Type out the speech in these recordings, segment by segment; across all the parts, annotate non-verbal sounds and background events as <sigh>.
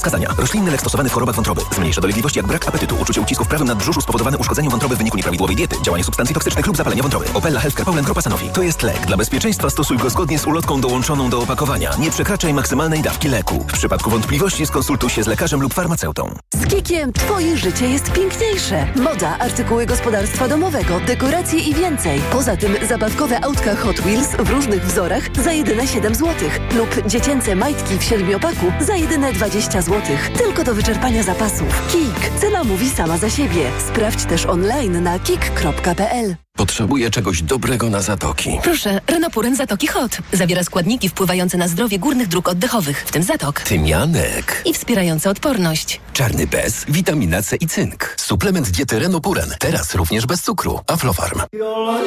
Wskazania. Roślinny lek stosowany w chorobach wątroby. Zmniejsza dolegliwości jak brak apetytu, uczucie ucisku w prawym nadbrzuszu spowodowane uszkodzeniem wątroby w wyniku nieprawidłowej diety, działanie substancji toksycznych lub zapalenia wątroby. Opella Healthcare Poland Grupa Sanofi. To jest lek. Dla bezpieczeństwa stosuj go zgodnie z ulotką dołączoną do opakowania. Nie przekraczaj maksymalnej dawki leku. W przypadku wątpliwości skonsultuj się z lekarzem lub farmaceutą. Z Kikiem Twoje życie jest piękniejsze. Moda, artykuły gospodarstwa domowego, dekoracje i więcej. Poza tym zabawkowe autka Hot Wheels w różnych wzorach za jedyne 7 zł lub dziecięce majtki w siedmiopaku za jedyne 20 zł. Tylko do wyczerpania zapasów. Kik. Cena mówi sama za siebie. Sprawdź też online na kik.pl. Potrzebuję czegoś dobrego na zatoki. Proszę, Renopuren Zatoki Hot. Zawiera składniki wpływające na zdrowie górnych dróg oddechowych, w tym zatok. Tymianek. I wspierające odporność. Czarny bez, witamina C i cynk. Suplement diety Renopuren. Teraz również bez cukru. Aflofarm.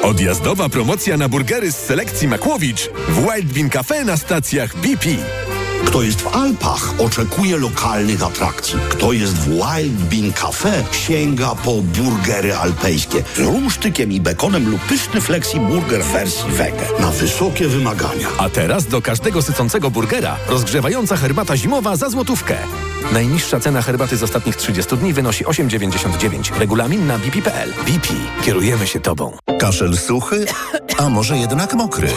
Odjazdowa promocja na burgery z selekcji Makłowicz w Wild Bean Cafe na stacjach BP. Kto jest w Alpach, oczekuje lokalnych atrakcji. Kto jest w Wild Bean Cafe, sięga po burgery alpejskie z rumsztykiem i bekonem lub pyszny flexi burger wersji wege. Na wysokie wymagania. A teraz do każdego sycącego burgera rozgrzewająca herbata zimowa za złotówkę. Najniższa cena herbaty z ostatnich 30 dni wynosi 8,99. Regulamin na bp.pl. BP. Kierujemy się Tobą. Kaszel suchy, a może jednak mokry?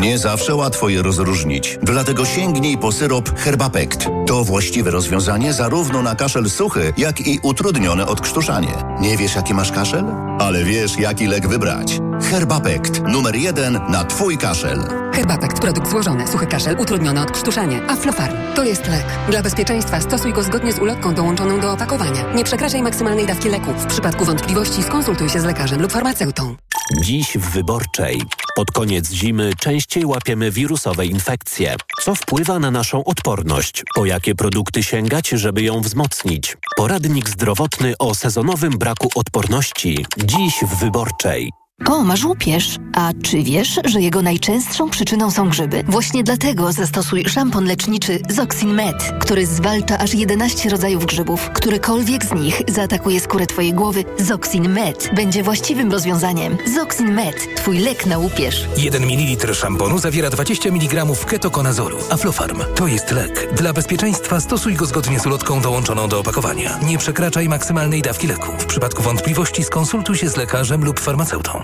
Nie zawsze łatwo je rozróżnić, dlatego sięgnij po syrop Herbapekt. To właściwe rozwiązanie zarówno na kaszel suchy, jak i utrudnione odkrztuszanie. Nie wiesz, jaki masz kaszel? Ale wiesz, jaki lek wybrać. Herbapekt. Numer jeden na Twój kaszel. Herbapekt. Produkt złożony. Suchy kaszel. Utrudnione odkrztuszanie. Aflofarm. To jest lek. Dla bezpieczeństwa stosuj go zgodnie z ulotką dołączoną do opakowania. Nie przekraczaj maksymalnej dawki leku. W przypadku wątpliwości skonsultuj się z lekarzem lub farmaceutą. Dziś w Wyborczej. Pod koniec zimy częściej łapiemy wirusowe infekcje. Co wpływa na naszą odporność? Po jakie produkty sięgać, żeby ją wzmocnić? Poradnik zdrowotny o sezonowym braku odporności. Dziś w Wyborczej. O, masz łupież. A czy wiesz, że jego najczęstszą przyczyną są grzyby? Właśnie dlatego zastosuj szampon leczniczy Zoxin Med, który zwalcza aż 11 rodzajów grzybów. Którykolwiek z nich zaatakuje skórę twojej głowy, Zoxin Med będzie właściwym rozwiązaniem. Zoxin Med, twój lek na łupież. 1 ml szamponu zawiera 20 mg ketokonazoru. Aflofarm to jest lek. Dla bezpieczeństwa stosuj go zgodnie z ulotką dołączoną do opakowania. Nie przekraczaj maksymalnej dawki leku. W przypadku wątpliwości skonsultuj się z lekarzem lub farmaceutą.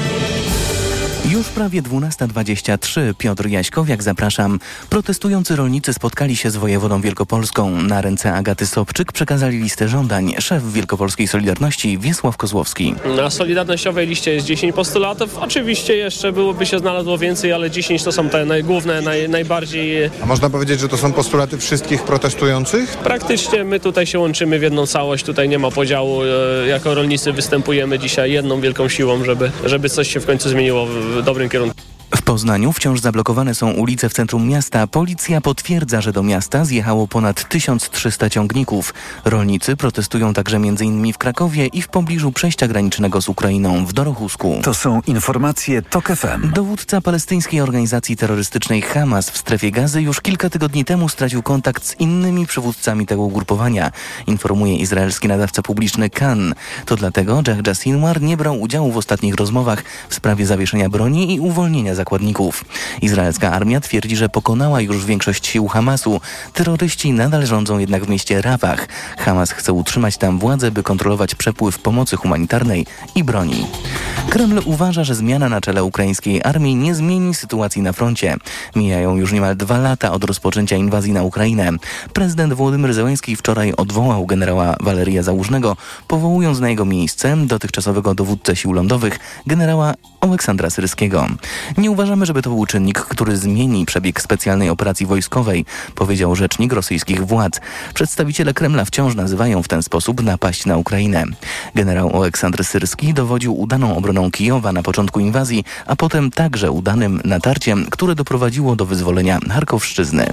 Już prawie 12.23. Piotr Jaśkowiak, zapraszam. Protestujący rolnicy spotkali się z wojewodą wielkopolską. Na ręce Agaty Sobczyk przekazali listę żądań. Szef Wielkopolskiej Solidarności Wiesław Kozłowski. Na Solidarnościowej liście jest 10 postulatów. Oczywiście jeszcze byłoby się znalazło więcej, ale 10 to są te najgłówne, naj, najbardziej... A można powiedzieć, że to są postulaty wszystkich protestujących? Praktycznie my tutaj się łączymy w jedną całość. Tutaj nie ma podziału. E, jako rolnicy występujemy dzisiaj jedną wielką siłą, żeby, żeby coś się w końcu zmieniło w dobrym kierunku. W Poznaniu wciąż zablokowane są ulice w centrum miasta. Policja potwierdza, że do miasta zjechało ponad 1300 ciągników. Rolnicy protestują także m.in. w Krakowie i w pobliżu przejścia granicznego z Ukrainą w Dorochusku. To są informacje TOK FM. Dowódca palestyńskiej organizacji terrorystycznej Hamas w strefie gazy już kilka tygodni temu stracił kontakt z innymi przywódcami tego ugrupowania, informuje izraelski nadawca publiczny Kan. To dlatego Jahja Sinwar nie brał udziału w ostatnich rozmowach w sprawie zawieszenia broni i uwolnienia zakładników. Izraelska armia twierdzi, że pokonała już większość sił Hamasu. Terroryści nadal rządzą jednak w mieście Rafah. Hamas chce utrzymać tam władzę, by kontrolować przepływ pomocy humanitarnej i broni. Kreml uważa, że zmiana na czele ukraińskiej armii nie zmieni sytuacji na froncie. Mijają już niemal dwa lata od rozpoczęcia inwazji na Ukrainę. Prezydent Włodymyr Zełenski wczoraj odwołał generała Waleria Załużnego, powołując na jego miejsce dotychczasowego dowódcę sił lądowych generała Aleksandra Syrskiego. Nie uważamy, żeby to był czynnik, który zmieni przebieg specjalnej operacji wojskowej, powiedział rzecznik rosyjskich władz. Przedstawiciele Kremla wciąż nazywają w ten sposób napaść na Ukrainę. Generał Aleksandr Syrski dowodził udaną obroną obroną Kijowa na początku inwazji, a potem także udanym natarciem, które doprowadziło do wyzwolenia Charkowszczyzny.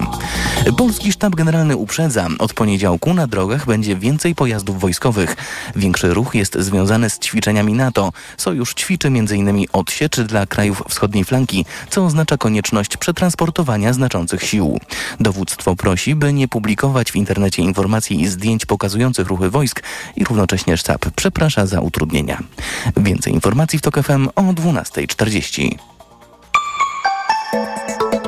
Polski Sztab Generalny uprzedza, od poniedziałku na drogach będzie więcej pojazdów wojskowych. Większy ruch jest związany z ćwiczeniami NATO. Sojusz ćwiczy m.in. odsiecz dla krajów wschodniej flanki, co oznacza konieczność przetransportowania znaczących sił. Dowództwo prosi, by nie publikować w internecie informacji i zdjęć pokazujących ruchy wojsk i równocześnie sztab przeprasza za utrudnienia. Więcej informacji w TOK FM o 12.40.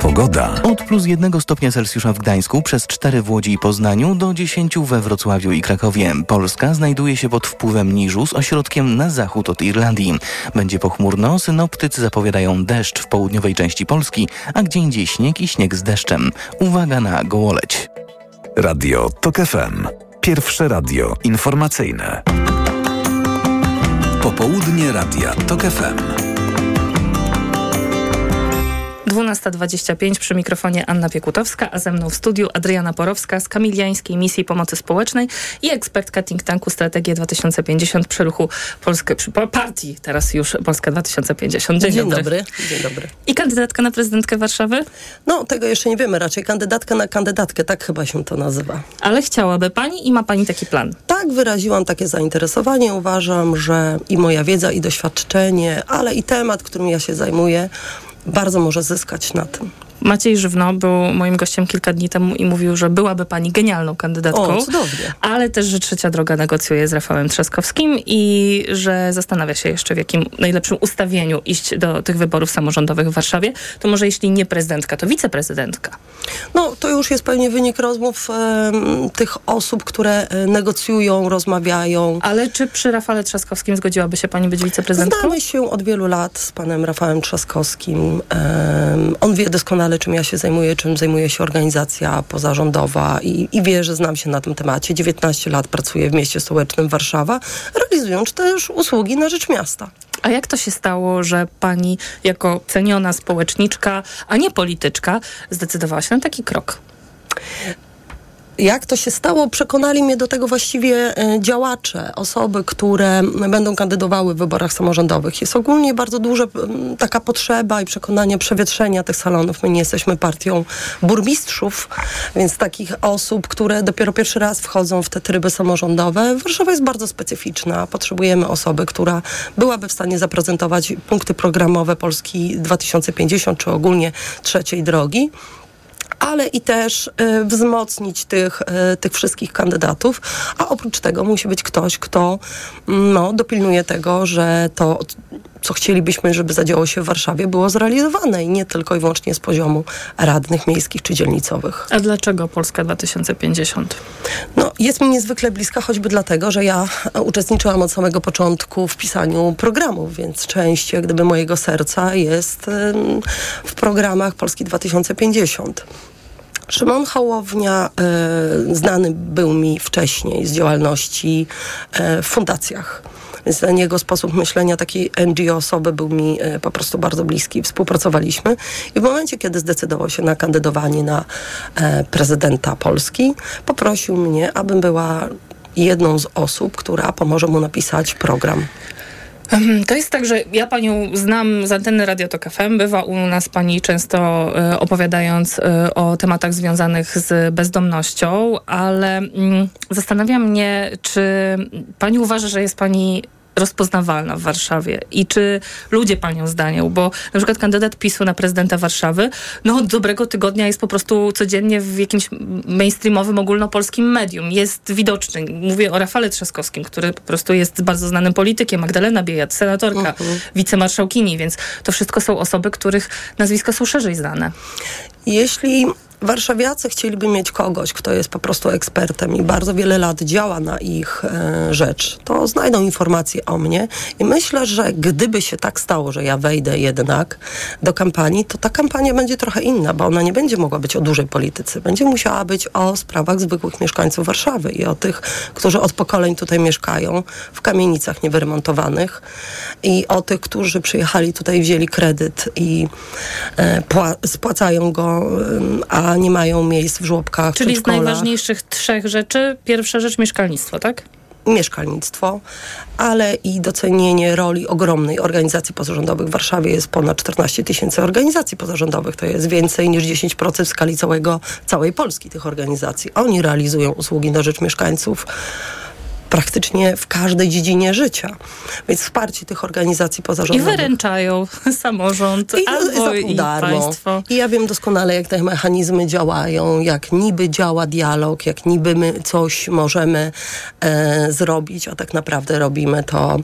Pogoda. Od plus jednego stopnia Celsjusza w Gdańsku, przez 4 w Łodzi i Poznaniu, do 10 we Wrocławiu i Krakowie. Polska znajduje się pod wpływem niżu z ośrodkiem na zachód od Irlandii. Będzie pochmurno, synoptycy zapowiadają deszcz w południowej części Polski, a gdzie indziej śnieg i śnieg z deszczem. Uwaga na gołoleć. Radio TOK FM. Pierwsze radio informacyjne. Popołudnie Radia TOK FM. 12.25 przy mikrofonie Anna Piekutowska, a ze mną w studiu Adriana Porowska z Kamiliańskiej Misji Pomocy Społecznej i ekspertka think tanku Strategię 2050 przy ruchu Polskę, przy partii teraz już Polska 2050. Dzień, Dzień dobry. dobry. Dzień dobry. I kandydatka na prezydentkę Warszawy? No, tego jeszcze nie wiemy. Raczej kandydatka na kandydatkę, tak chyba się to nazywa. Ale chciałaby pani i ma pani taki plan? Tak, wyraziłam takie zainteresowanie. Uważam, że i moja wiedza, i doświadczenie, ale i temat, którym ja się zajmuję, bardzo może zyskać na tym. Maciej Żywno był moim gościem kilka dni temu i mówił, że byłaby pani genialną kandydatką. O, cudownie. Ale też, że Trzecia Droga negocjuje z Rafałem Trzaskowskim i że zastanawia się jeszcze w jakim najlepszym ustawieniu iść do tych wyborów samorządowych w Warszawie. To może jeśli nie prezydentka, to wiceprezydentka. No, to już jest pewnie wynik rozmów tych osób, które e, negocjują, rozmawiają. Ale czy przy Rafale Trzaskowskim zgodziłaby się pani być wiceprezydentką? Znamy się od wielu lat z panem Rafałem Trzaskowskim. On wie doskonale, doskonale, czym ja się zajmuję, czym zajmuje się organizacja pozarządowa i, i wie, że znam się na tym temacie. 19 lat pracuję w mieście stołecznym Warszawa, realizując też usługi na rzecz miasta. A jak to się stało, że pani jako ceniona społeczniczka, a nie polityczka, zdecydowała się na taki krok? Jak to się stało? Przekonali mnie do tego właściwie e, działacze, osoby, które będą kandydowały w wyborach samorządowych. Jest ogólnie bardzo duża taka potrzeba i przekonanie przewietrzenia tych salonów. My nie jesteśmy partią burmistrzów, więc takich osób, które dopiero pierwszy raz wchodzą w te tryby samorządowe. Warszawa jest bardzo specyficzna. Potrzebujemy osoby, która byłaby w stanie zaprezentować punkty programowe Polski 2050, czy ogólnie trzeciej drogi ale i też y, wzmocnić tych, y, tych wszystkich kandydatów, a oprócz tego musi być ktoś, kto mm, no, dopilnuje tego, że to co chcielibyśmy, żeby zadziało się w Warszawie, było zrealizowane i nie tylko i wyłącznie z poziomu radnych miejskich czy dzielnicowych. A dlaczego Polska 2050? No, jest mi niezwykle bliska, choćby dlatego, że ja uczestniczyłam od samego początku w pisaniu programów, więc część jak gdyby mojego serca jest w programach Polski 2050. Szymon Hołownia y, znany był mi wcześniej z działalności y, w fundacjach. Więc ten jego sposób myślenia takiej NGO osoby był mi y, po prostu bardzo bliski. Współpracowaliśmy i w momencie, kiedy zdecydował się na kandydowanie na prezydenta Polski, poprosił mnie, abym była jedną z osób, która pomoże mu napisać program. To jest tak, że ja panią znam z anteny Radio Tok FM. Bywa u nas pani często y, opowiadając y, o tematach związanych z bezdomnością, ale y, zastanawia mnie, czy pani uważa, że jest pani rozpoznawalna w Warszawie i czy ludzie panią zdają, bo na przykład kandydat PiSu na prezydenta Warszawy, no od dobrego tygodnia jest po prostu codziennie w jakimś mainstreamowym, ogólnopolskim medium. Jest widoczny. Mówię o Rafale Trzaskowskim, który po prostu jest bardzo znanym politykiem, Magdalena Biejat, senatorka, uh mhm. -huh. wicemarszałkini, więc to wszystko są osoby, których nazwiska są szerzej znane. Jeśli Warszawiacy chcieliby mieć kogoś, kto jest po prostu ekspertem i bardzo wiele lat działa na ich e, rzecz, to znajdą informacje o mnie i myślę, że gdyby się tak stało, że ja wejdę jednak do kampanii, to ta kampania będzie trochę inna, bo ona nie będzie mogła być o dużej polityce. Będzie musiała być o sprawach zwykłych mieszkańców Warszawy i o tych, którzy od pokoleń tutaj mieszkają w kamienicach niewyremontowanych i o tych, którzy przyjechali tutaj, wzięli kredyt i e, spłacają go, a nie mają miejsc w żłobkach, Czyli z najważniejszych trzech rzeczy, pierwsza rzecz mieszkalnictwo, tak? mieszkalnictwo, ale i docenienie roli ogromnej organizacji pozarządowych. W Warszawie jest ponad 14 tysięcy organizacji pozarządowych. To jest więcej niż 10% w skali całego, całej Polski tych organizacji. Oni realizują usługi na rzecz mieszkańców praktycznie w każdej dziedzinie życia. Więc wsparcie tych organizacji I pozarządowych. wyręczają <laughs> samorząd I, albo i państwo. I ja wiem doskonale, jak te mechanizmy działają, jak niby działa dialog, jak niby my coś możemy e, zrobić, a tak naprawdę robimy to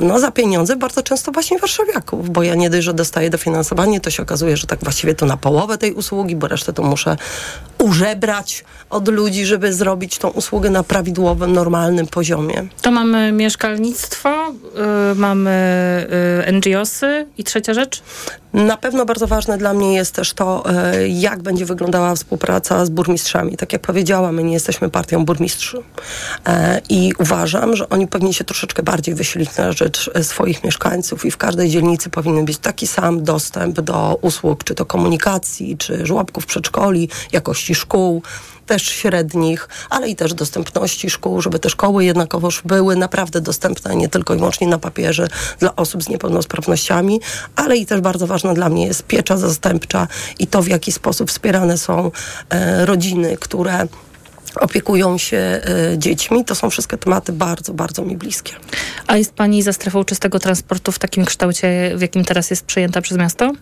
no, za pieniądze bardzo często właśnie warszawiaków, bo ja nie dość, że dostaję dofinansowanie, to się okazuje, że tak właściwie to na połowę tej usługi, bo resztę to muszę użebrać od ludzi, żeby zrobić tą usługę na prawidłowym, normalnym poziomie. To mamy mieszkalnictwo, y, mamy y, NGOsy i trzecia rzecz? Na pewno bardzo ważne dla mnie jest też to, e, jak będzie wyglądała współpraca z burmistrzami. Tak jak powiedziałam, my nie jesteśmy partią burmistrzów E, i uważam, że oni powinni się troszeczkę bardziej wysilić na rzecz e, swoich mieszkańców i w każdej dzielnicy powinien być taki sam dostęp do usług, czy to komunikacji, czy żłobków, przedszkoli, jakości szkół też średnich, ale i też dostępności szkół, żeby te szkoły jednakowoż były naprawdę dostępne nie tylko i wyłącznie na papierze dla osób z niepełnosprawnościami, ale i też bardzo ważna dla mnie jest piecza zastępcza i to, w jaki sposób wspierane są e, rodziny, które opiekują się e, dziećmi. To są wszystkie tematy bardzo, bardzo mi bliskie. A jest Pani za strefą czystego transportu w takim kształcie, w jakim teraz jest przyjęta przez miasto?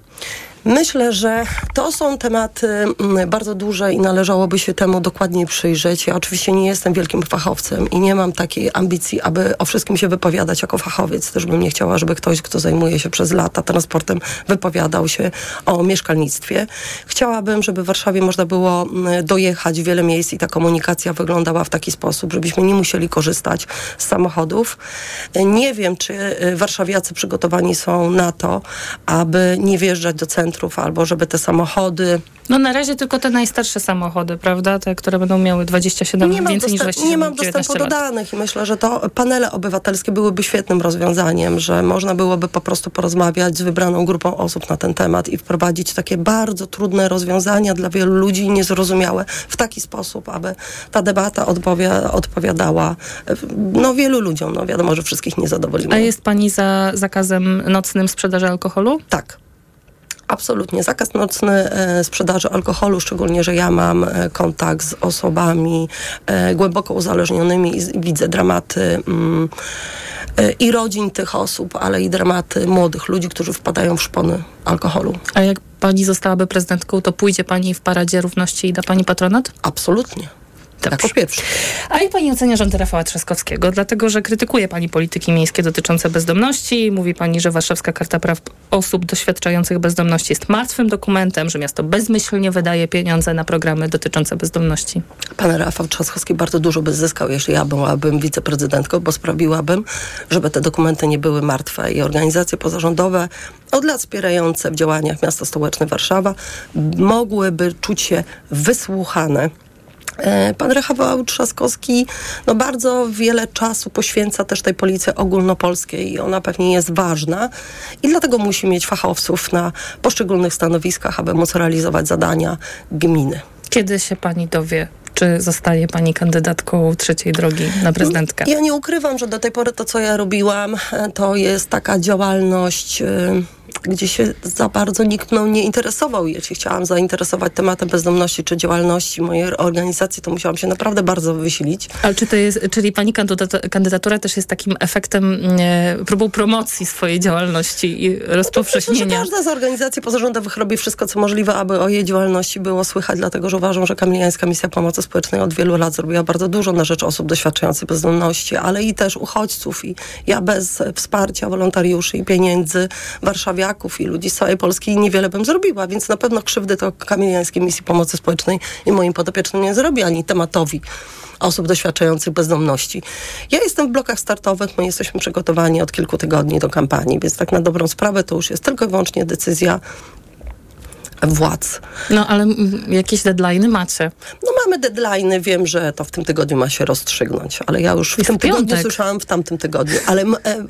Myślę, że to są tematy mm, bardzo duże i należałoby się temu dokładniej przyjrzeć. Ja oczywiście nie jestem wielkim fachowcem i nie mam takiej ambicji, aby o wszystkim się wypowiadać jako fachowiec. Też bym nie chciała, żeby ktoś, kto zajmuje się przez lata transportem, wypowiadał się o mieszkalnictwie. Chciałabym, żeby w Warszawie można było mm, dojechać w wiele miejsc i ta komunikacja wyglądała w taki sposób, żebyśmy nie musieli korzystać z samochodów. Nie wiem, czy y, warszawiacy przygotowani są na to, aby nie wjeżdżać do centrum albo żeby te samochody No na razie tylko te najstarsze samochody, prawda? Te, które będą miały 27 nie więcej niż dostęp- 27, nie mam 19 dostępu do danych i myślę, że to panele obywatelskie byłyby świetnym rozwiązaniem, że można byłoby po prostu porozmawiać z wybraną grupą osób na ten temat i wprowadzić takie bardzo trudne rozwiązania dla wielu ludzi niezrozumiałe w taki sposób, aby ta debata odpowia- odpowiadała e, no, wielu ludziom. No wiadomo, że wszystkich nie zadowolimy. A jest Pani za zakazem nocnym sprzedaży alkoholu? Tak. Absolutnie. Zakaz nocny e, sprzedaży alkoholu, szczególnie, że ja mam e, kontakt z osobami e, głęboko uzależnionymi i widzę dramaty mm, i rodzin tych osób, ale i dramaty młodych ludzi, którzy wpadają w szpony alkoholu. A jak Pani zostałaby prezydentką, to pójdzie Pani w Paradzie Równości i da Pani patronat? Absolutnie. Jako pierwszy. A jak Pani ocenia rząd Rafała Trzaskowskiego? Dlatego, że krytykuje Pani polityki miejskie dotyczące bezdomności. Mówi Pani, że Warszawska Karta Praw Osób Doświadczających Bezdomności jest martwym dokumentem, że miasto bezmyślnie wydaje pieniądze na programy dotyczące bezdomności. Pan Rafał Trzaskowski bardzo dużo by zyskał, jeśli ja byłabym wiceprezydentką, bo sprawiłabym, żeby te dokumenty nie były martwe i organizacje pozarządowe od lat wspierające w działaniach miasta stołeczne Warszawa mogłyby czuć się wysłuchane. E, Pan Rafał Trzaskowski no bardzo wiele czasu poświęca też tej policji ogólnopolskiej i ona pewnie jest ważna i dlatego musi mieć fachowców na poszczególnych stanowiskach, aby móc realizować zadania gminy. Kiedy się Pani dowie, czy zostaje Pani kandydatką trzeciej drogi na prezydentkę? Ja nie ukrywam, że do tej pory to, co ja robiłam, e, to jest taka działalność, e, gdzie się za bardzo nikt mną nie interesował. Jeśli chciałam zainteresować tematem bezdomności czy działalności mojej organizacji, to musiałam się naprawdę bardzo wysilić. Ale czy to jest, czyli Pani kandydatura też jest takim efektem, e, próbą promocji swojej działalności i Myślę, że rozpowszechnienia? każda z organizacji pozarządowych robi wszystko, co możliwe, aby o jej działalności było słychać, dlatego że uważam, że Kamiliańska Misja Pomocy Społecznej od wielu lat zrobiła bardzo dużo na rzecz osób doświadczających bezdomności, ale i też uchodźców. I ja bez wsparcia wolontariuszy i pieniędzy warszawiaków i ludzi z całej Polski niewiele bym zrobiła, więc na pewno krzywdy to Kamiliańskiej Misji Pomocy Społecznej i moim podopiecznym nie zrobi, ani tematowi osób doświadczających bezdomności. Ja jestem w blokach startowych, my jesteśmy przygotowani od kilku tygodni do kampanii, więc tak na dobrą sprawę to już jest tylko i wyłącznie decyzja władz. No ale mm, jakieś deadline'y macie? No mamy deadline'y, wiem, że to w tym tygodniu ma się rozstrzygnąć, ale ja już w Jest tym tygodniu piątek. słyszałam w tamtym tygodniu, ale e,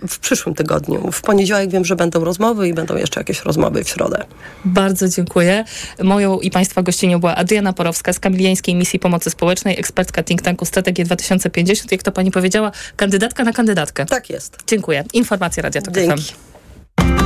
w przyszłym tygodniu. W poniedziałek wiem, że będą rozmowy i będą jeszcze jakieś rozmowy w środę. Bardzo dziękuję. Moją i Państwa gościnią była Adriana Porowska z Kamiliańskiej Misji Pomocy Społecznej, ekspertka think tanku Strategię 2050. Jak to Pani powiedziała, kandydatka na kandydatkę. Tak jest. Dziękuję. Informacje Radia Tok FM.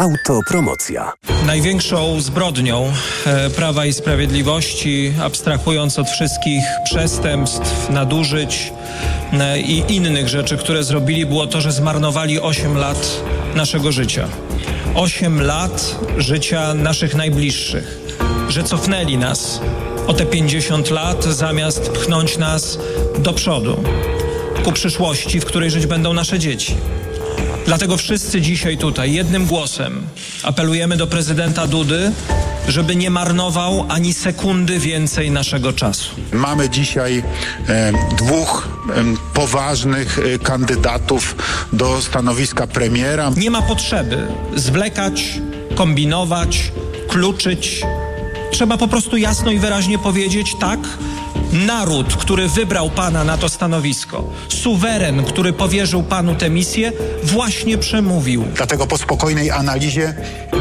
Autopromocja. Największą zbrodnią e, Prawa i Sprawiedliwości, abstrahując od wszystkich przestępstw, nadużyć e, i innych rzeczy, które zrobili, było to, że zmarnowali 8 lat naszego życia. 8 lat życia naszych najbliższych, że cofnęli nas o te 50 lat, zamiast pchnąć nas do przodu, ku przyszłości, w której żyć będą nasze dzieci. Dlatego wszyscy dzisiaj tutaj jednym głosem apelujemy do prezydenta Dudy, żeby nie marnował ani sekundy więcej naszego czasu. Mamy dzisiaj e, dwóch em, poważnych e, kandydatów do stanowiska premiera. Nie ma potrzeby zwlekać, kombinować, kluczyć. Trzeba po prostu jasno i wyraźnie powiedzieć tak. Naród, który wybrał pana na to stanowisko, suweren, który powierzył panu tę misję, właśnie przemówił. Dlatego po spokojnej analizie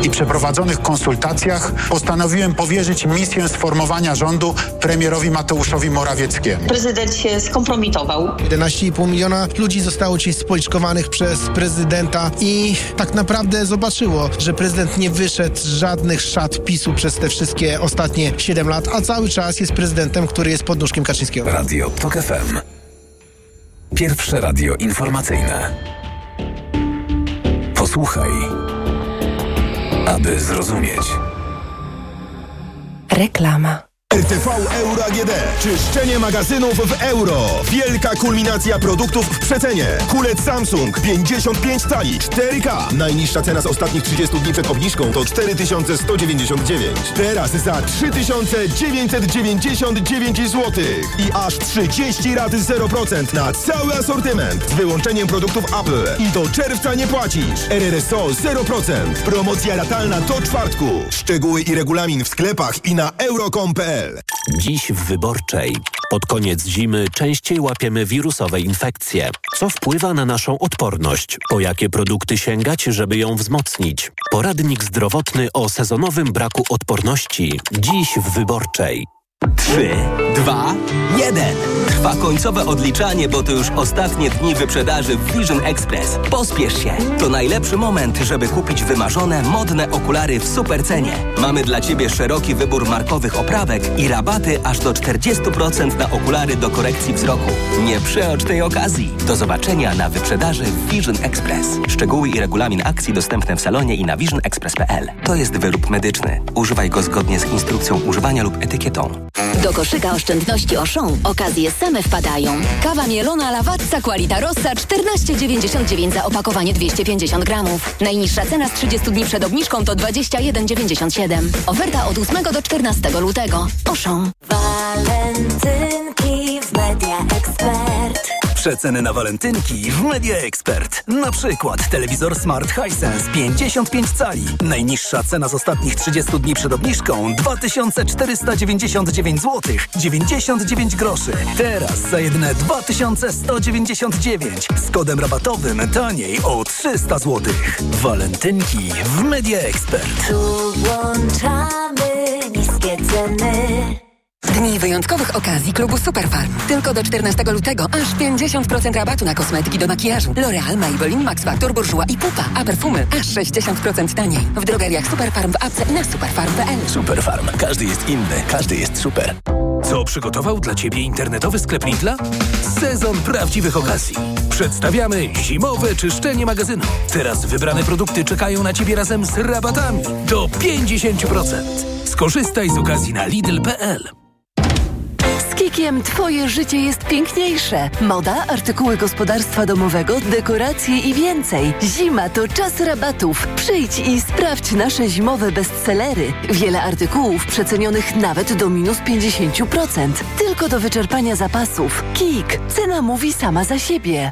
i przeprowadzonych konsultacjach postanowiłem powierzyć misję sformowania rządu premierowi Mateuszowi Morawieckiemu. Prezydent się skompromitował. 11,5 miliona ludzi zostało dzisiaj spoliczkowanych przez prezydenta i tak naprawdę zobaczyło, że prezydent nie wyszedł z żadnych szat PiSu przez te wszystkie ostatnie 7 lat, a cały czas jest prezydentem, który jest pod nóżkiem Kaczyńskiego. Radio TOK FM. Pierwsze radio informacyjne. Posłuchaj, aby zrozumieć. Reklama. RTV Euro AGD. Czyszczenie magazynów w euro. Wielka kulminacja produktów w przecenie. Kulec Samsung 55 cali 4K. Najniższa cena z ostatnich 30 dni przed obniżką to 4199. Teraz za 3999 zł. I aż 30 rat 0% na cały asortyment. Z wyłączeniem produktów Apple. I do czerwca nie płacisz. RRSO 0%. Promocja ratalna do czwartku. Szczegóły i regulamin w sklepach i na euro.com.pl. Dziś w Wyborczej. Pod koniec zimy częściej łapiemy wirusowe infekcje. Co wpływa na naszą odporność? Po jakie produkty sięgać, żeby ją wzmocnić? Poradnik zdrowotny o sezonowym braku odporności. Dziś w Wyborczej. 3, 2, 1. Trwa końcowe odliczanie, bo to już ostatnie dni wyprzedaży w Vision Express. Pospiesz się. To najlepszy moment, żeby kupić wymarzone, modne okulary w super cenie. Mamy dla Ciebie szeroki wybór markowych oprawek i rabaty aż do 40% na okulary do korekcji wzroku. Nie przeocz tej okazji. Do zobaczenia na wyprzedaży w Vision Express. Szczegóły i regulamin akcji dostępne w salonie i na visionexpress.pl. To jest wyrób medyczny. Używaj go zgodnie z instrukcją używania lub etykietą. Do koszyka oszczędności Auchan okazje same wpadają. Kawa mielona Lavazza Qualita Rossa 14,99 za opakowanie 250 gramów. Najniższa cena z 30 dni przed obniżką to 21,97. Oferta od 8 do 14 lutego. Auchan. Walentynki w Media Expert. Przeceny na walentynki w Media Expert. Na przykład telewizor Smart Hisense 55 cali. Najniższa cena z ostatnich 30 dni przed obniżką 2499 zł 99 groszy. Teraz za jedne 2199 z kodem rabatowym taniej o 300 zł. Walentynki w Media Expert. Tu włączamy niskie ceny. Dni wyjątkowych okazji klubu Superfarm. Tylko do 14 lutego aż 50% rabatu na kosmetyki do makijażu. L'Oreal, Maybelline, Max Factor, Bourjois i Pupa. A perfumy aż 60% taniej. W drogeriach Superfarm w apce na superfarm.pl. Superfarm. Każdy jest inny, każdy jest super. Co Co przygotował dla Ciebie internetowy sklep Lidla? Sezon prawdziwych okazji. Przedstawiamy zimowe czyszczenie magazynu. Teraz wybrane produkty czekają na Ciebie razem z rabatami do 50%. Skorzystaj z okazji na Lidl.pl. Z Kikiem Twoje życie jest piękniejsze. Moda, artykuły gospodarstwa domowego, dekoracje i więcej. Zima to czas rabatów. Przyjdź i sprawdź nasze zimowe bestsellery. Wiele artykułów przecenionych nawet do minus 50%. Tylko do wyczerpania zapasów. Kik. Cena mówi sama za siebie.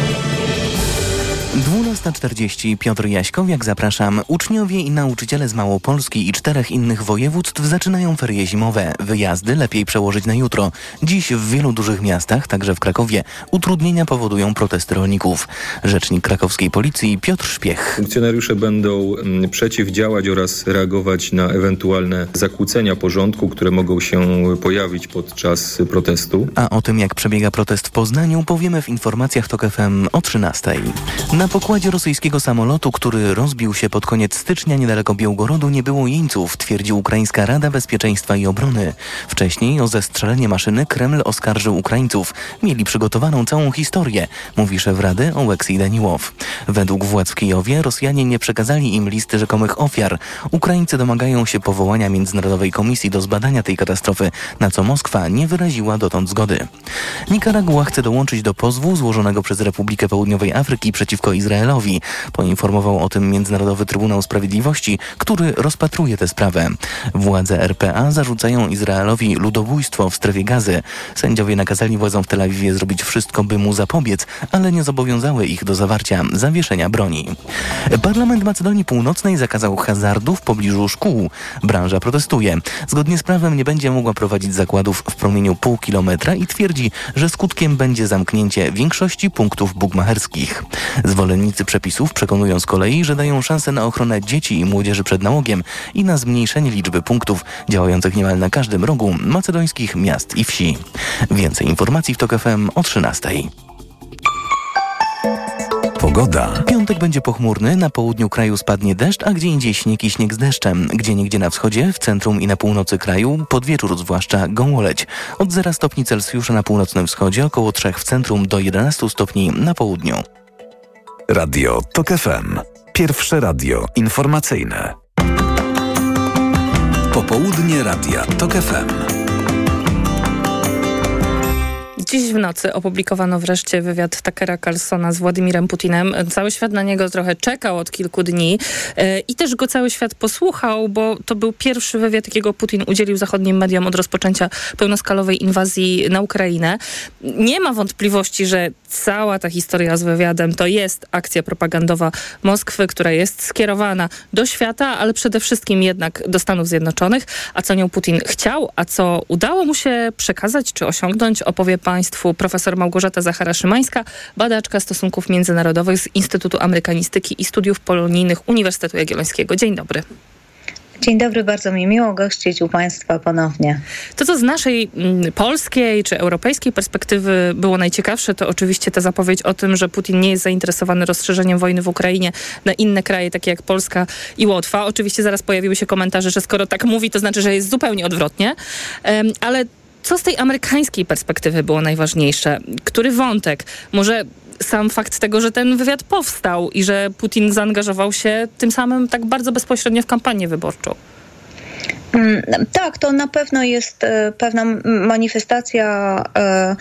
12.40 Piotr Jaśkowiak, zapraszam. Uczniowie i nauczyciele z Małopolski i czterech innych województw zaczynają ferie zimowe. Wyjazdy lepiej przełożyć na jutro. Dziś w wielu dużych miastach, także w Krakowie, utrudnienia powodują protesty rolników. Rzecznik krakowskiej policji Piotr Szpiech. Funkcjonariusze będą mm, przeciwdziałać oraz reagować na ewentualne zakłócenia porządku, które mogą się pojawić podczas protestu. A o tym, jak przebiega protest w Poznaniu, powiemy w informacjach TOK FM o 13. Na pokładzie rosyjskiego samolotu, który rozbił się pod koniec stycznia niedaleko Białgorodu, nie było jeńców, twierdzi Ukraińska Rada Bezpieczeństwa i Obrony. Wcześniej o zestrzelenie maszyny Kreml oskarżył Ukraińców. Mieli przygotowaną całą historię, mówi szef Rady Oleksij Daniłow. Według władz w Kijowie Rosjanie nie przekazali im listy rzekomych ofiar. Ukraińcy domagają się powołania Międzynarodowej Komisji do zbadania tej katastrofy, na co Moskwa nie wyraziła dotąd zgody. Nikaragua chce dołączyć do pozwu złożonego przez Republikę Południowej Afryki przeciwko Izraelowi. Poinformował o tym Międzynarodowy Trybunał Sprawiedliwości, który rozpatruje tę sprawę. Władze RPA zarzucają Izraelowi ludobójstwo w strefie gazy. Sędziowie nakazali władzom w Tel Awiwie zrobić wszystko, by mu zapobiec, ale nie zobowiązały ich do zawarcia zawieszenia broni. Parlament Macedonii Północnej zakazał hazardu w pobliżu szkół. Branża protestuje. Zgodnie z prawem nie będzie mogła prowadzić zakładów w promieniu pół kilometra i twierdzi, że skutkiem będzie zamknięcie większości punktów bugmacherskich. Zwolennicy przepisów przekonują z kolei, że dają szansę na ochronę dzieci i młodzieży przed nałogiem i na zmniejszenie liczby punktów działających niemal na każdym rogu macedońskich miast i wsi. Więcej informacji w TOK FM o 13. Pogoda. Piątek będzie pochmurny, na południu kraju spadnie deszcz, a gdzie indziej śnieg i śnieg z deszczem. Gdzie niegdzie na wschodzie, w centrum i na północy kraju, pod wieczór zwłaszcza gąłoleć. Od 0 stopni Celsjusza na północnym wschodzie, około 3 w centrum do 11 stopni na południu. Radio TOK FM. Pierwsze radio informacyjne. Popołudnie Radia TOK FM. Dziś w nocy opublikowano wreszcie wywiad Takera Carlsona z Władimirem Putinem. Cały świat na niego trochę czekał od kilku dni e, i też go cały świat posłuchał, bo to był pierwszy wywiad, jakiego Putin udzielił zachodnim mediom od rozpoczęcia pełnoskalowej inwazji na Ukrainę. Nie ma wątpliwości, że cała ta historia z wywiadem to jest akcja propagandowa Moskwy, która jest skierowana do świata, ale przede wszystkim jednak do Stanów Zjednoczonych. A co nią Putin chciał, a co udało mu się przekazać czy osiągnąć, opowie Państwu profesor Małgorzata Zachara-Szymańska, badaczka stosunków międzynarodowych z Instytutu Amerykanistyki i Studiów Polonijnych Uniwersytetu Jagiellońskiego. Dzień dobry. Dzień dobry, bardzo mi miło gościć u Państwa ponownie. To, co z naszej mm, polskiej czy europejskiej perspektywy było najciekawsze, to oczywiście ta zapowiedź o tym, że Putin nie jest zainteresowany rozszerzeniem wojny w Ukrainie na inne kraje, takie jak Polska i Łotwa. Oczywiście zaraz pojawiły się komentarze, że skoro tak mówi, to znaczy, że jest zupełnie odwrotnie. Ale co z tej amerykańskiej perspektywy było najważniejsze? Który wątek? Może sam fakt tego, że ten wywiad powstał i że Putin zaangażował się tym samym tak bardzo bezpośrednio w kampanię wyborczą? Mm, tak, to na pewno jest e, pewna manifestacja e,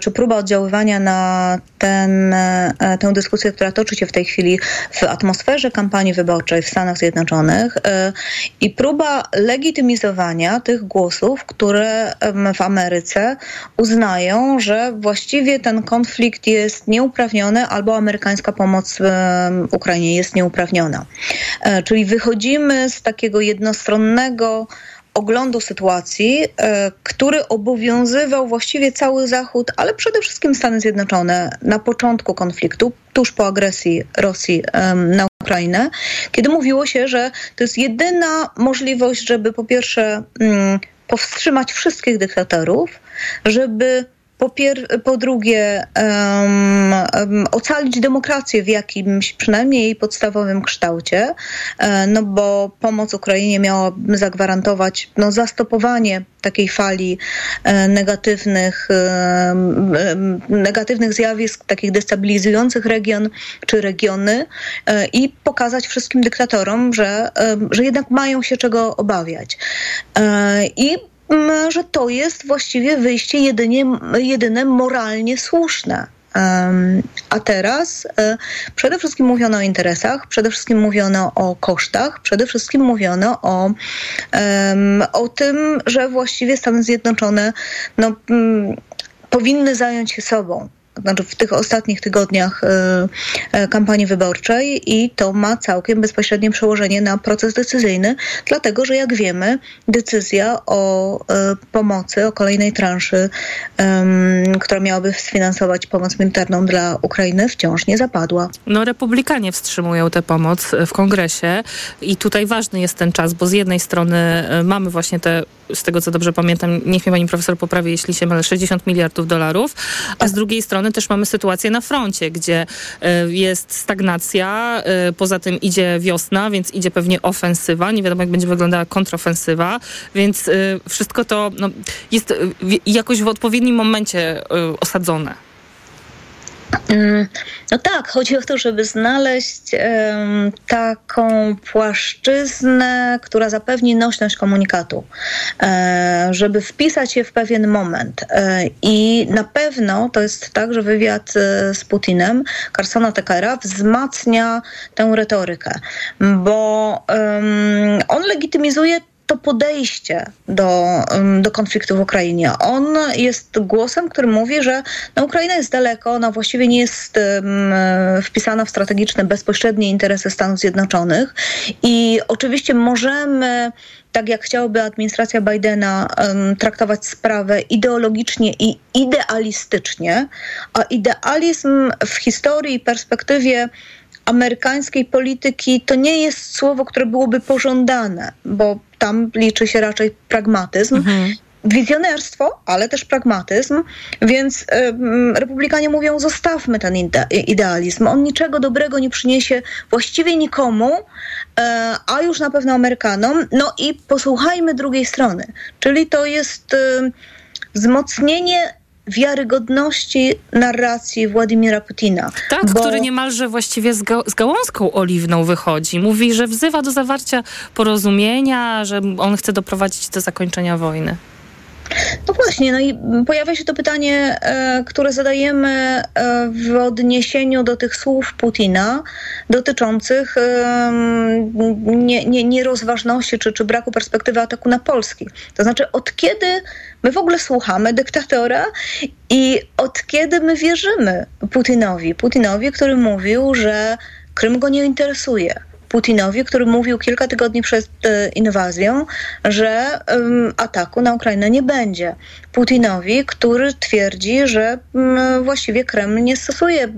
czy próba oddziaływania na ten, tę dyskusję, która toczy się w tej chwili w atmosferze kampanii wyborczej w Stanach Zjednoczonych i próba legitymizowania tych głosów, które w Ameryce uznają, że właściwie ten konflikt jest nieuprawniony albo amerykańska pomoc Ukrainie jest nieuprawniona. Czyli wychodzimy z takiego jednostronnego oglądu sytuacji, e, który obowiązywał właściwie cały Zachód, ale przede wszystkim Stany Zjednoczone na początku konfliktu, tuż po agresji Rosji na Ukrainę, kiedy mówiło się, że to jest jedyna możliwość, żeby po pierwsze mm, powstrzymać wszystkich dyktatorów, żeby po, pier- po drugie, um, um, ocalić demokrację w jakimś przynajmniej jej podstawowym kształcie, um, no bo pomoc Ukrainie miała zagwarantować no, zastopowanie takiej fali e, negatywnych, negatywnych zjawisk, takich destabilizujących region czy regiony e, i pokazać wszystkim dyktatorom, że, że jednak mają się czego obawiać. E, I że to jest właściwie wyjście jedynie, jedyne moralnie słuszne. A teraz e, przede wszystkim mówiono o interesach, przede wszystkim mówiono o kosztach, przede wszystkim mówiono o, o tym, że właściwie Stany Zjednoczone no, powinny zająć się sobą znaczy w tych ostatnich tygodniach e, e, kampanii wyborczej i to ma całkiem bezpośrednie przełożenie na proces decyzyjny, dlatego że jak wiemy, decyzja o e, pomocy, o kolejnej transzy, która miałaby sfinansować pomoc militarną dla Ukrainy, wciąż nie zapadła. No, republikanie wstrzymują tę pomoc w kongresie i tutaj ważny jest ten czas, bo z jednej strony mamy właśnie te z tego co dobrze pamiętam, niech mnie pani profesor poprawi, jeśli się mylę, 60 miliardów dolarów, a z drugiej strony też mamy sytuację na froncie, gdzie e, jest stagnacja, e, poza tym idzie wiosna, więc idzie pewnie ofensywa, nie wiadomo jak będzie wyglądała kontrofensywa, więc e, wszystko to no, jest jakoś w odpowiednim momencie osadzone. Mm, no tak, chodzi o to, żeby znaleźć um, taką płaszczyznę, która zapewni nośność komunikatu, e, żeby wpisać się w pewien moment. E, I na pewno to jest tak, że wywiad e, z Putinem, Carsona Tekera, wzmacnia tę retorykę, bo um, on legitymizuje to podejście do, do konfliktu w Ukrainie. On jest głosem, który mówi, że no, Ukraina jest daleko, ona właściwie nie jest um, wpisana w strategiczne, bezpośrednie interesy Stanów Zjednoczonych i oczywiście możemy tak jak chciałaby administracja Bidena um, traktować sprawę ideologicznie i idealistycznie, a idealizm w historii i perspektywie amerykańskiej polityki to nie jest słowo, które byłoby pożądane, bo tam liczy się raczej pragmatyzm. Mhm wizjonerstwo, ale też pragmatyzm, więc republikanie mówią, zostawmy ten ide idealizm. On niczego dobrego nie przyniesie właściwie nikomu, y, a już na pewno Amerykanom. No i posłuchajmy drugiej strony, czyli to jest y, wzmocnienie wiarygodności narracji Władimira Putina. Tak, bo... który niemalże właściwie z, ga z gałązką oliwną wychodzi. Mówi, że wzywa do zawarcia porozumienia, że on chce doprowadzić do zakończenia wojny. No właśnie, no i pojawia się to pytanie, e, które zadajemy e, w odniesieniu do tych słów Putina dotyczących e, nie, nie, nierozważności czy, czy braku perspektywy ataku na Polski. To znaczy, od kiedy my w ogóle słuchamy dyktatora i od kiedy my wierzymy Putinowi? Putinowi, który mówił, że Krym go nie interesuje Putinowi, który mówił kilka tygodni przed e, inwazją, że ataku na Ukrainę nie będzie. Putinowi, który twierdzi, że właściwie Kreml nie stosuje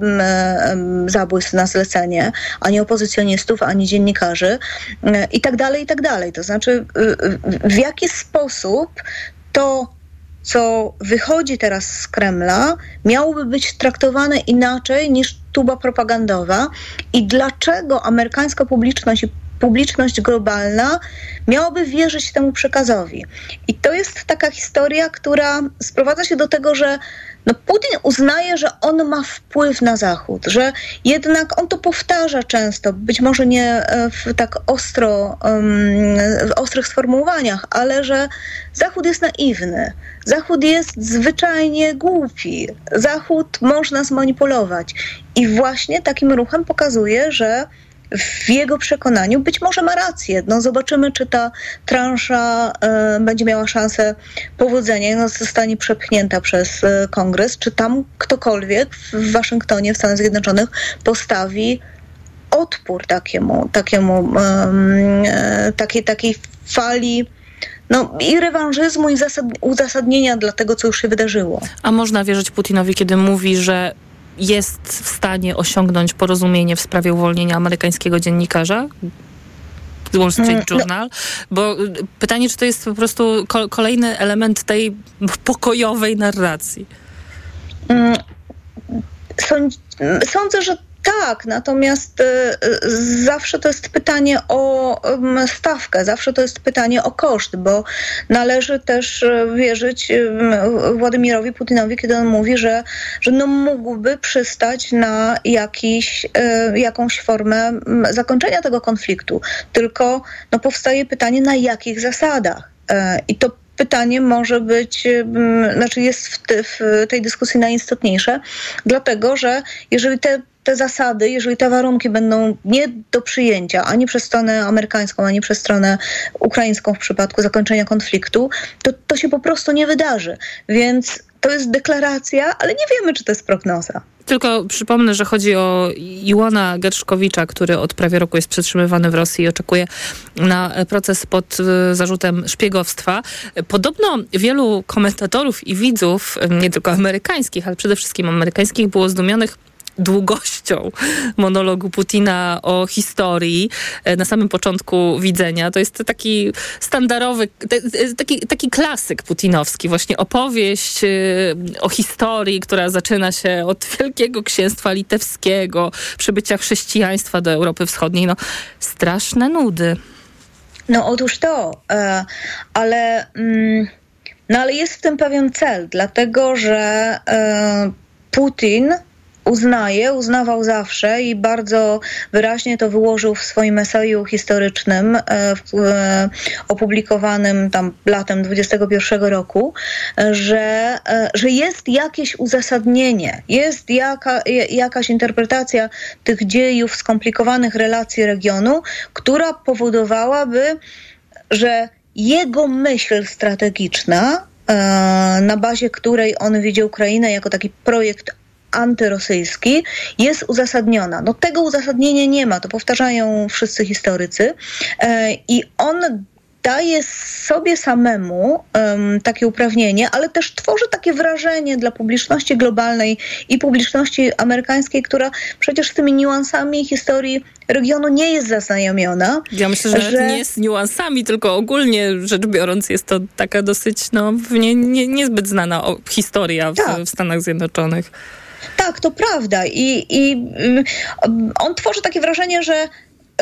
zabójstw na zlecenie ani opozycjonistów, ani dziennikarzy i tak dalej, i tak dalej. To znaczy, w jaki sposób to co wychodzi teraz z Kremla, miałoby być traktowane inaczej niż tuba propagandowa i dlaczego amerykańska publiczność i publiczność globalna miałaby wierzyć temu przekazowi. I to jest taka historia, która sprowadza się do tego, że no Putin uznaje, że on ma wpływ na Zachód, że jednak on to powtarza często, być może nie e, w tak ostro, w ostrych sformułowaniach, ale że Zachód jest naiwny, Zachód jest zwyczajnie głupi, Zachód można zmanipulować. I właśnie takim ruchem pokazuje, że w jego przekonaniu być może ma rację. No zobaczymy, czy ta transza e, będzie miała szansę powodzenia no, zostanie przepchnięta przez e, kongres, czy tam ktokolwiek w Waszyngtonie, w Stanach Zjednoczonych postawi odpór takiemu, takiemu e, takiej, takiej fali no, i rewanżyzmu, i uzasadnienia dla tego, co już się wydarzyło. A można wierzyć Putinowi, kiedy mówi, że jest w stanie osiągnąć porozumienie w sprawie uwolnienia amerykańskiego dziennikarza? Wall Street mm, no. Journal, bo y, pytanie, czy to jest po prostu kolejny element tej pokojowej narracji? Mm, sądzę, że tak, natomiast y, y, zawsze to jest pytanie o stawkę, zawsze to jest pytanie o koszt, bo należy też y, wierzyć Władimirowi Putinowi, kiedy on mówi, że, że no mógłby przystać na jakiś, jakąś formę zakończenia tego konfliktu. Tylko no, powstaje pytanie, na jakich zasadach. I to pytanie może być, znaczy jest w, te, w tej dyskusji najistotniejsze, dlatego że jeżeli te te zasady, jeżeli te warunki będą nie do przyjęcia ani przez stronę amerykańską, ani przez stronę ukraińską w przypadku zakończenia konfliktu, to to się po prostu nie wydarzy. Więc to jest deklaracja, ale nie wiemy, czy to jest prognoza. Tylko przypomnę, że chodzi o Iłona Gerszkowicza, który od prawie roku jest przetrzymywany w Rosji i oczekuje na proces pod y, zarzutem szpiegowstwa. Podobno wielu komentatorów i widzów, nie tylko amerykańskich, ale przede wszystkim amerykańskich, było zdumionych długością monologu Putina o historii e, na samym początku widzenia. To jest taki standardowy, taki, taki klasyk putinowski, właśnie opowieść e, o historii, która zaczyna się od <laughs> Wielkiego Księstwa Litewskiego, przybycia chrześcijaństwa do Europy Wschodniej. No, straszne nudy. No otóż to, e, ale, mm, no, ale jest w tym pewien cel, dlatego że Putin uznaje, uznawał zawsze i bardzo wyraźnie to wyłożył w swoim eseju historycznym e, e, opublikowanym tam latem 21 roku, e, że, że jest jakieś uzasadnienie, jest jaka, jakaś interpretacja tych dziejów, skomplikowanych relacji regionu, która powodowałaby, że jego myśl strategiczna, na bazie której on widzi Ukrainę jako taki projekt antyrosyjski jest uzasadniona. No tego uzasadnienia nie ma, to powtarzają wszyscy historycy e, i on daje sobie samemu um, takie uprawnienie, ale też tworzy takie wrażenie dla publiczności globalnej i publiczności amerykańskiej, która przecież z tymi niuansami historii regionu nie jest zaznajomiona. Ja myślę, że, że... nie jest niuansami, tylko ogólnie rzecz biorąc jest to taka dosyć no, nie, nie, niezbyt znana historia w, tak. w Stanach Zjednoczonych. Tak, to prawda. I, i mm, on tworzy takie wrażenie, że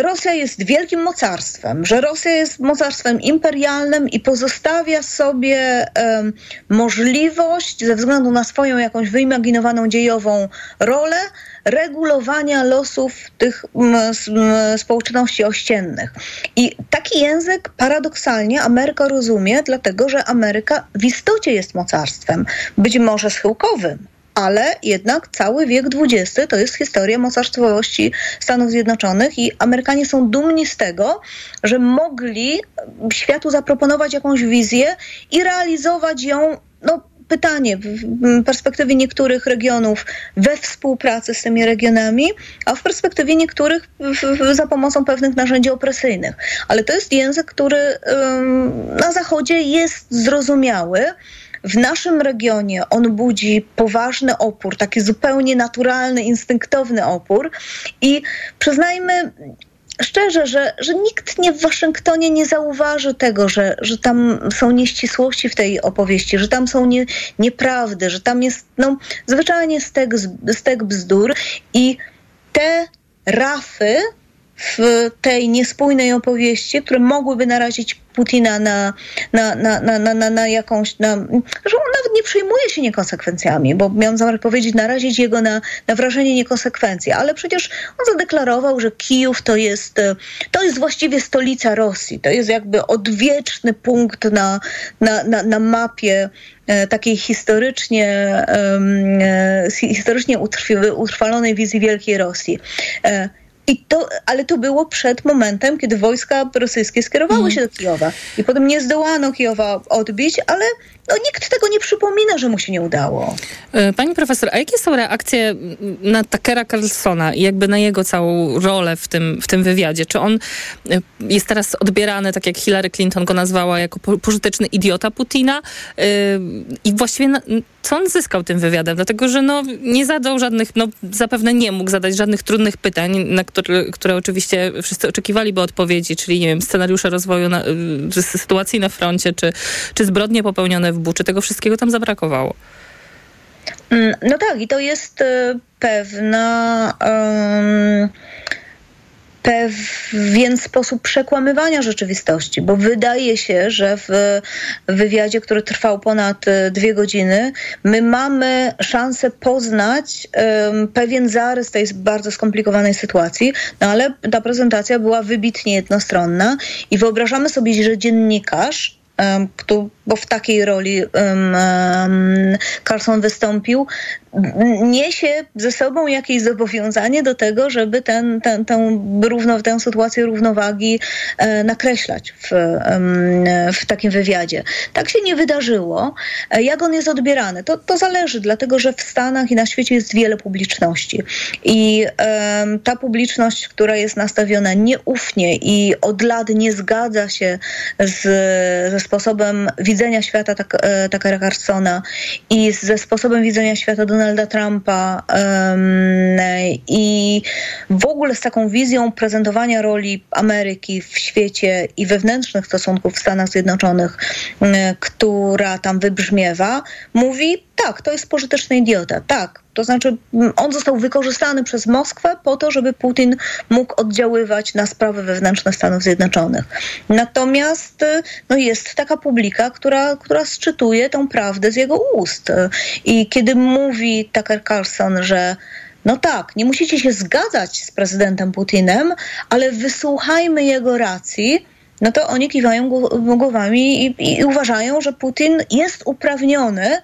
Rosja jest wielkim mocarstwem, że Rosja jest mocarstwem imperialnym i pozostawia sobie um, możliwość, ze względu na swoją jakąś wyimaginowaną dziejową rolę, regulowania losów tych społeczności ościennych. I taki język paradoksalnie Ameryka rozumie, dlatego że Ameryka w istocie jest mocarstwem, być może schyłkowym, ale jednak cały wiek XX to jest historia mocarstwowości Stanów Zjednoczonych i Amerykanie są dumni z tego, że mogli światu zaproponować jakąś wizję i realizować ją no, pytanie w perspektywie niektórych regionów we współpracy z tymi regionami, a w perspektywie niektórych za pomocą pewnych narzędzi opresyjnych. Ale to jest język, który na Zachodzie jest zrozumiały. W naszym regionie on budzi poważny opór, taki zupełnie naturalny, instynktowny opór i przyznajmy, szczerze, że, że nikt nie w Waszyngtonie nie zauważy tego, że, że tam są nieścisłości w tej opowieści, że tam są nie, nieprawdy, że tam jest no, zwyczajnie stek, stek bzdur i te rafy w tej niespójnej opowieści, które mogłyby narazić Putina na, na, na, na, na, na jakąś, na, że on nawet nie przejmuje się niekonsekwencjami, bo miałam zamiar powiedzieć, narazić jego na, na wrażenie niekonsekwencji, ale przecież on zadeklarował, że Kijów to jest, to jest właściwie stolica Rosji, to jest jakby odwieczny punkt na, na, na, na mapie e, takiej historycznie, um, historycznie utrwalonej wizji Wielkiej Rosji. I to, ale to było przed momentem, kiedy wojska rosyjskie skierowały mm. się do Kijowa. I potem nie zdołano Kijowa odbić, ale no, nikt tego nie przypomina, że mu się nie udało. E, pani profesor, a jakie są reakcje na Takera Carlsona i jakby na jego całą rolę w tym, w tym wywiadzie? Czy on e, jest teraz odbierany, tak jak Hillary Clinton go nazwała, jako pożyteczny idiota Putina? E, I właściwie na, co on zyskał tym wywiadem? Dlatego, że no, nie zadał żadnych, no zapewne nie mógł zadać żadnych trudnych pytań, na które, które oczywiście wszyscy oczekiwaliby odpowiedzi, czyli nie wiem, scenariusze rozwoju na, sytuacji na froncie, czy, czy zbrodnie popełnione w Buczy. Tego wszystkiego tam zabrakowało. Mm, no tak, i to jest e, pewna. Um pewien sposób przekłamywania rzeczywistości, bo wydaje się, że w wywiadzie, który trwał ponad e, dwie godziny, my mamy szansę poznać um, pewien zarys tej bardzo skomplikowanej sytuacji, no ale ta prezentacja była wybitnie jednostronna i wyobrażamy sobie, że dziennikarz bo w takiej roli Carlson wystąpił, niesie ze sobą jakieś zobowiązanie do tego, żeby ten, ten, tę, równo, tę sytuację równowagi e, nakreślać w, w takim wywiadzie. Tak się nie wydarzyło. E, jak on jest odbierany? To, to zależy, dlatego że w Stanach i na świecie jest wiele publiczności. I ta publiczność, która jest nastawiona nieufnie i od lat nie zgadza się z, ze sposobem widzenia świata tak, e, Carsona i ze sposobem widzenia świata Donalda Trumpa um, i w ogóle z taką wizją prezentowania roli Ameryki w świecie i wewnętrznych stosunków w Stanach Zjednoczonych, um, która tam wybrzmiewa, mówi tak, to jest pożyteczny idiota, tak. To znaczy, on został wykorzystany przez Moskwę po to, żeby Putin mógł oddziaływać na sprawy wewnętrzne Stanów Zjednoczonych. Natomiast no, jest taka publika, która, która sczytuje tą prawdę z jego ust. I kiedy mówi Tucker Carlson, że no tak, nie musicie się zgadzać z prezydentem Putinem, ale wysłuchajmy jego racji, no to oni kiwają głowami i, i uważają, że Putin jest uprawniony